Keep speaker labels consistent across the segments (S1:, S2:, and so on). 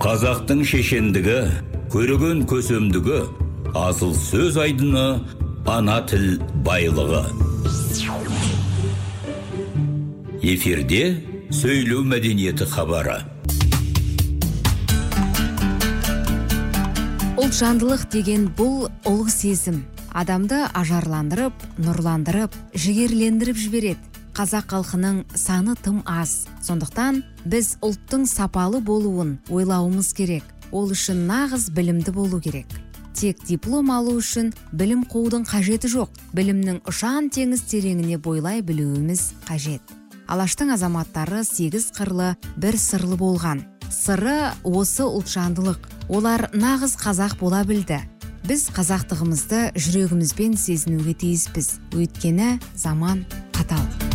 S1: қазақтың шешендігі көреген көсемдігі асыл сөз айдыны ана тіл байлығы. Эфирде сөйлеу мәдениеті хабары.
S2: Ұлтжандылық деген бұл ұлы сезім. Адамды ажарландырып нұрландырып жігерлендіріп жібереді. Қазақ халқының саны тым аз. Сондықтан біз ұлттың сапалы болуын ойлауымыз керек. Ол үшін нағыз білімді болу керек. Тек диплом алу үшін білім қуудың қажеті жоқ. Білімнің ұшан теңіз тереңіне бойлай білуіміз қажет. Алаштың азаматтары сегіз қырлы бір сырлы болған. Сыры осы ұлтжандылық. Олар нағыз қазақ бола білді. Біз қазақтығымызды жүрегімізбен сезінуге тиіспіз. Өйткені заман қатал.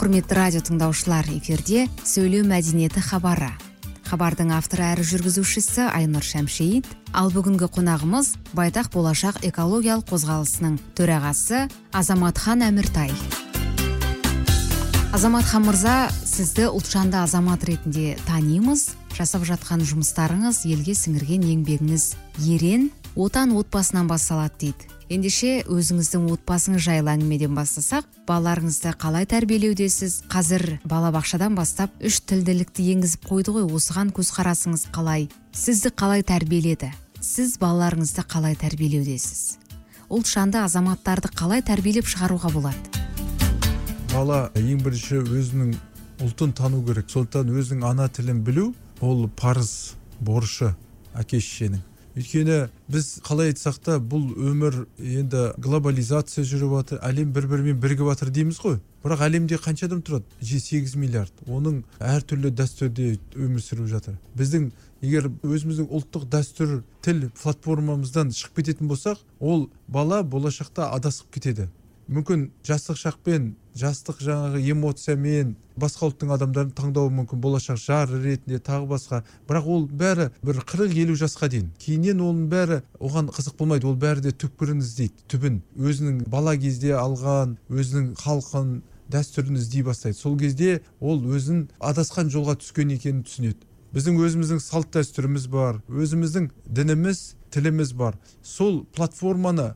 S2: Құрметті радио тыңдаушылар эфирде сөйлеу мәдениеті хабары. Хабардың авторы әрі жүргізушісі айнұр шәмшейіт. Ал бүгінгі қонағымыз байтақ болашақ экологиялық қозғалысының төрағасы азаматхан әміртай. Азаматхан мырза сізді ұлтжанды азамат ретінде танимыз. Жасап жатқан жұмыстарыңыз елге сіңірген еңбегіңіз ерен отан отбасынан басталады дейді. Ендеше өзіңіздің отбасыңыз жайлы әңгімеден бастасақ балаларыңызды қалай тәрбиелеудесіз? Қазір балабақшадан бастап үш тілділікті енгізіп қойды ғой. Осыған көзқарасыңыз қалай? Сізді қалай тәрбиеледі? Сіз балаларыңызды қалай тәрбиелеудесіз? Ұлтжанды азаматтарды қалай тәрбиелеп шығаруға болады?
S3: Бала ең бірінші өзінің ұлтын тану керек. Сондықтан өзінің ана тілін білу ол парыз борышы әке шешенің өйткені біз қалай айтсақ та бұл өмір енді глобализация жүріп жатыр әлем бір бірімен бірігіп жатыр дейміз ғой. Бірақ әлемде қанша адам тұрады? Сегіз миллиард. Оның әртүрлі дәстүрде өмір сүріп жатыр. Біздің егер өзіміздің ұлттық дәстүр тіл платформамыздан шығып кететін болсақ ол бала болашақта адасып кетеді. Мүмкін жастық шақпен жастық жаңағы эмоциямен басқа ұлттың адамдарын таңдауы мүмкін болашақ жары ретінде тағы басқа. Бірақ ол бәрі бір қырық елу жасқа дейін. Кейіннен оның бәрі оған қызық болмайды ол бәрі де түпкірін іздейді түбін. Өзінің бала кезде алған өзінің халқын дәстүрін іздей бастайды. Сол кезде ол өзін адасқан жолға түскен екенін түсінеді. Біздің өзіміздің салт дәстүріміз бар өзіміздің дініміз тіліміз бар. Сол платформаны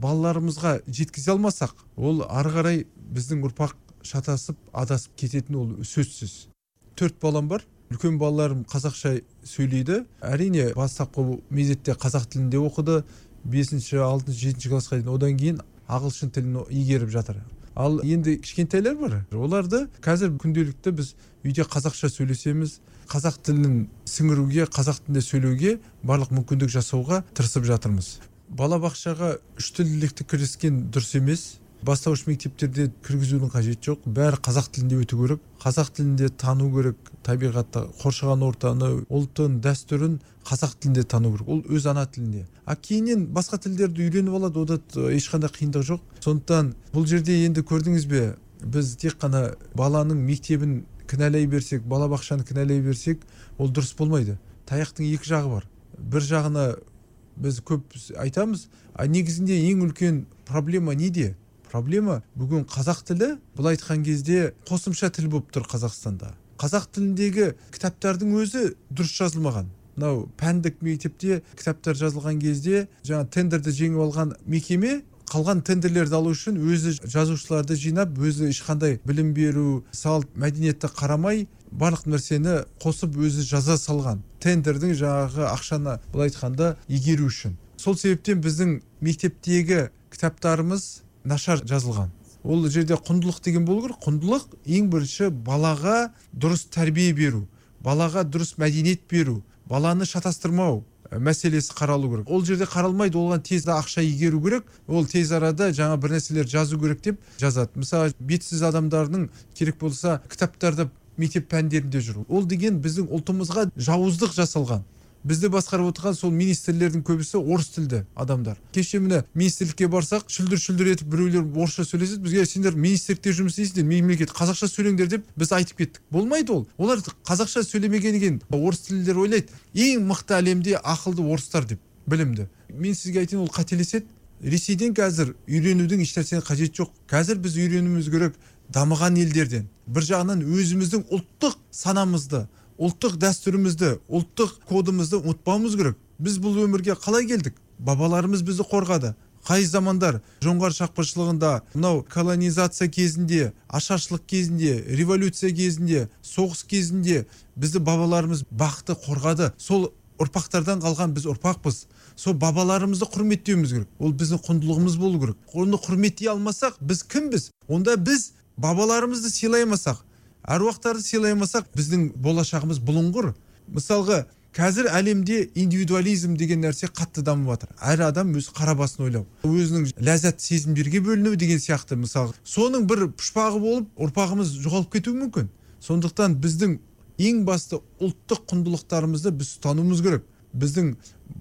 S3: балаларымызға жеткізе алмасақ ол ары қарай біздің ұрпақ шатасып адасып кететін ол сөзсіз. Төрт балам бар. Үлкен балаларым қазақша сөйлейді. Әрине бастапқы мезетте қазақ тілінде оқыды. Бесінші алтыншы жетінші классқа дейін. Одан кейін ағылшын тілін игеріп жатыр. Ал енді кішкентайлар бар. Оларды қазір күнделікті біз үйде қазақша сөйлесеміз. Қазақ тілін сіңіруге қазақ тілінде сөйлеуге барлық мүмкіндік жасауға тырысып жатырмыз. Балабақшаға үш тілділікті кіріскен дұрыс емес. Бастауыш мектептерде кіргізудің қажеті жоқ. Бәрі қазақ тілінде өту керек. Қазақ тілінде тану керек. Табиғатты қоршаған ортаны ұлтын дәстүрін қазақ тілінде тану керек. Ол өз ана тілінде. А кейіннен басқа тілдерді үйреніп алады. Ода ешқандай қиындық жоқ. Сондықтан бұл жерде енді көрдіңіз бе? Біз тек қана баланың мектебін кінәлай берсек балабақшаны кінәлай берсек ол дұрыс болмайды. Таяқтың екі жағы бар. Бір жағына біз көп айтамыз а негізінде ең үлкен проблема неде? Проблема бүгін қазақ тілі былай айтқан кезде қосымша тіл болып тұр қазақстанда. Қазақ тіліндегі кітаптардың өзі дұрыс жазылмаған. Мынау пәндік мектепте кітаптар жазылған кезде жаңа тендерді жеңіп алған мекеме қалған тендерлерді алу үшін өзі жазушыларды жинап өзі ешқандай білім беру салт мәдениетті қарамай барлық нәрсені қосып өзі жаза салған тендердің жаңағы ақшаны былай айтқанда игеру үшін. Сол себептен біздің мектептегі кітаптарымыз нашар жазылған. Ол жерде құндылық деген болу керек. Құндылық ең бірінші балаға дұрыс тәрбие беру балаға дұрыс мәдениет беру баланы шатастырмау мәселесі қаралу керек. Ол жерде қаралмайды оған тез ақша игеру керек. Ол тез арада жаңа бір нәрселер жазу керек деп жазады. Мысалы бетсіз адамдардың керек болса кітаптарды мектеп пәндерінде жүр ол деген біздің ұлтымызға жауыздық жасалған. Бізді басқарып отырған сол министрлердің көбісі орыс тілді адамдар. Кеше міне министрлікке барсақ шүлдір шүлдір етіп біреулер орысша сөйлеседі бізге сендер министрлікте жұмыс істейсіңдер мемлекет қазақша сөйлеңдер деп біз айтып кеттік. Болмайды ол. Олар қазақша сөйлемегеннен кейін орыс тілділер ойлайды ең мықты әлемде ақылды орыстар деп білімді. Мен сізге айтайын ол қателеседі. Ресейден қазір үйренудің ешнәрсенің қажеті жоқ. Қазір біз үйренуіміз керек. Дамыған елдерден бір жағынан өзіміздің ұлттық санамызды ұлттық дәстүрімізді ұлттық кодымызды ұмытпауымыз керек. Біз бұл өмірге қалай келдік? Бабаларымыз бізді қорғады. Қай замандар? Жоңғар шапқыншылығында мынау колонизация кезінде ашаршылық кезінде революция кезінде соғыс кезінде бізді бабаларымыз бақты қорғады. Сол ұрпақтардан қалған біз ұрпақпыз. Сол бабаларымызды құрметтеуіміз керек. Ол біздің құндылығымыз болу керек. Оны құрметтей алмасақ біз кімбіз? Онда біз бабаларымызды сыйлай алмасақ әруақтарды сыйлай алмасақ біздің болашағымыз бұлыңғыр. Мысалға қазір әлемде индивидуализм деген нәрсе қатты дамып жатыр. Әр адам өз қара басын ойлау. Өзінің ләззат сезімдерге бөліну деген сияқты мысалы соның бір пұшпағы болып ұрпағымыз жоғалып кетуі мүмкін. Сондықтан біздің ең басты ұлттық құндылықтарымызды біз ұстануымыз керек. Біздің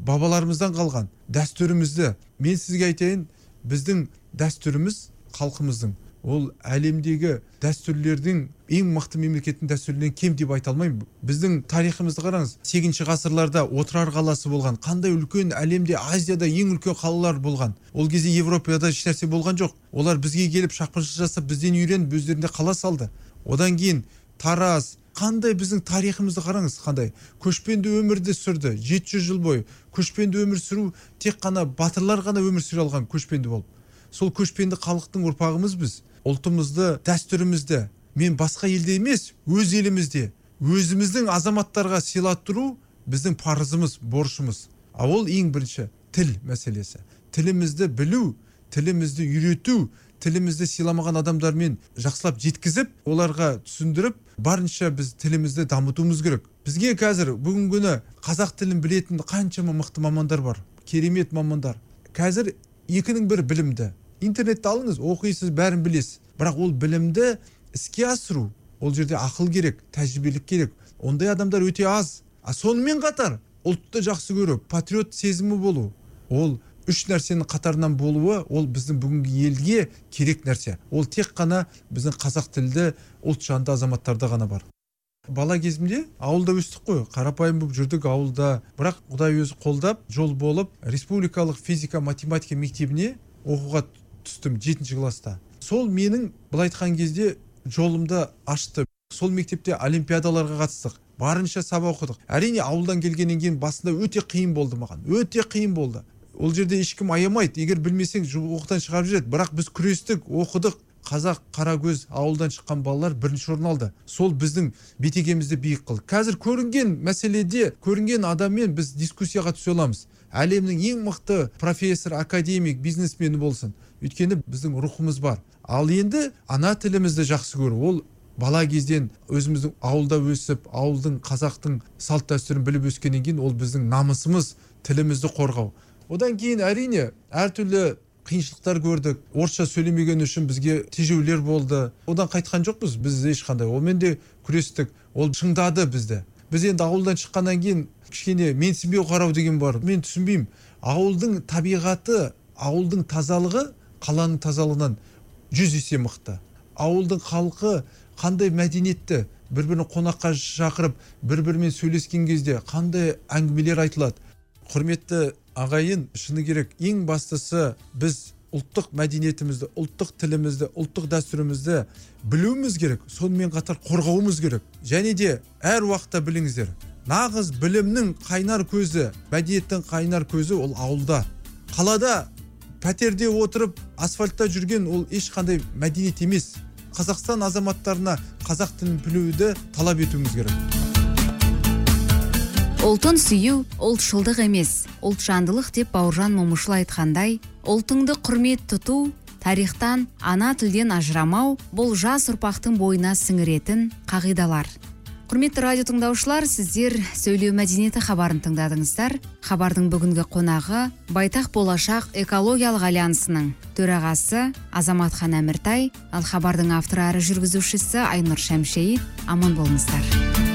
S3: бабаларымыздан қалған дәстүрімізді мен сізге айтайын біздің дәстүріміз халқымыздың. Ол әлемдегі дәстүрлердің ең мықты мемлекеттің дәстүрінен кем деп айта алмаймын. Біздің тарихымызды қараңыз. Сегізінші ғасырларда отырар қаласы болған қандай үлкен әлемде азияда ең үлкен қалалар болған. Ол кезде европада ешнәрсе болған жоқ. Олар бізге келіп шапқыншылық жасап бізден үйреніп өздерінде қала салды. Одан кейін тараз қандай біздің тарихымызды қараңыз қандай. Көшпенді өмірді сүрді 700 жыл бойы. Көшпенді өмір сүру тек қана батырлар ғана өмір сүре алған көшпенді болып. Сол көшпенді халықтың ұрпағымыз біз. Ұлтымызды дәстүрімізді мен басқа елде емес өз елімізде өзіміздің азаматтарға сыйлаттыру біздің парызымыз борышымыз. А ол ең бірінші тіл мәселесі. Тілімізді білу тілімізді үйрету тілімізді сыйламаған адамдармен жақсылап жеткізіп оларға түсіндіріп барынша біз тілімізді дамытуымыз керек. Бізге қазір бүгінгі күні қазақ тілін білетін қаншама мықты мамандар бар керемет мамандар. Қазір екінің бірі білімді интернетті алыңыз оқисыз бәрін білесіз. Бірақ ол білімді іске асыру ол жерде ақыл керек тәжірибелік керек. Ондай адамдар өте аз. А сонымен қатар ұлтты жақсы көру патриот сезімі болу ол үш нәрсенің қатарынан болуы ол біздің бүгінгі елге керек нәрсе. Ол тек қана біздің қазақ тілді ұлт жанды азаматтарда ғана бар. Бала кезімде ауылда өстік қой қарапайым болып жүрдік ауылда. Бірақ құдай өзі қолдап жол болып республикалық физика математика мектебіне оқуға түстім жетінші класста сол менің былай айтқан кезде жолымды ашты. Сол мектепте олимпиадаларға қатыстық. Барынша сабақ оқыдық. Әрине ауылдан келгеннен кейін басында өте қиын болды маған. Өте қиын болды. Ол жерде ешкім аямайды. Егер білмесең оқудан шығарып жібереді бірақ біз күрестік оқыдық. Қазақ қаракөз ауылдан шыққан балалар бірінші орын алды. Сол біздің бетегемізді биік қылды. Қазір көрінген мәселеде көрінген адаммен біз дискуссияға түсе аламыз. Әлемнің ең мықты профессор академик бизнесмені болсын. Өйткені біздің рухымыз бар. Ал енді ана тілімізді жақсы көру. Ол бала кезден өзіміздің ауылда өсіп ауылдың қазақтың салт дәстүрін біліп өскеннен кейін ол біздің намысымыз тілімізді қорғау. Одан кейін әрине әртүрлі қиыншылықтар көрдік. Орысша сөйлемеген үшін бізге тежеулер болды. Одан қайтқан жоқпыз біз ешқандай. Онымен де күрестік. Ол шыңдады бізді. Біз енді ауылдан шыққаннан кейін кішкене менсінбеу қарау деген бар. Мен түсінбеймін ауылдың табиғаты ауылдың тазалығы қаланың тазалығынан жүз есе мықты. Ауылдың халқы қандай мәдениетті бір бірін қонаққа шақырып бір бірімен сөйлескен кезде қандай әңгімелер айтылады. Құрметті ағайын шыны керек ең бастысы біз ұлттық мәдениетімізді ұлттық тілімізді ұлттық дәстүрімізді білуіміз керек сонымен қатар қорғауымыз керек. Және де әр уақытта біліңіздер нағыз білімнің қайнар көзі мәдениеттің қайнар көзі ол ауылда. Қалада пәтерде отырып асфальтта жүрген ол ешқандай мәдениет емес. Қазақстан азаматтарына қазақ тілін білуді талап етуіміз керек.
S2: Ұлтын сүю ұлтшылдық емес ұлтжандылық деп бауыржан момышұлы айтқандай ұлтыңды құрмет тұту тарихтан ана тілден ажырамау бұл жас ұрпақтың бойына сіңіретін қағидалар. Құрметті радио тыңдаушылар сіздер сөйлеу мәдениеті хабарын тыңдадыңыздар. Хабардың бүгінгі қонағы байтақ болашақ экологиялық альянсының төрағасы азаматхан әміртай. Ал хабардың авторы әрі жүргізушісі айнұр шәмшейіт аман болыңыздар.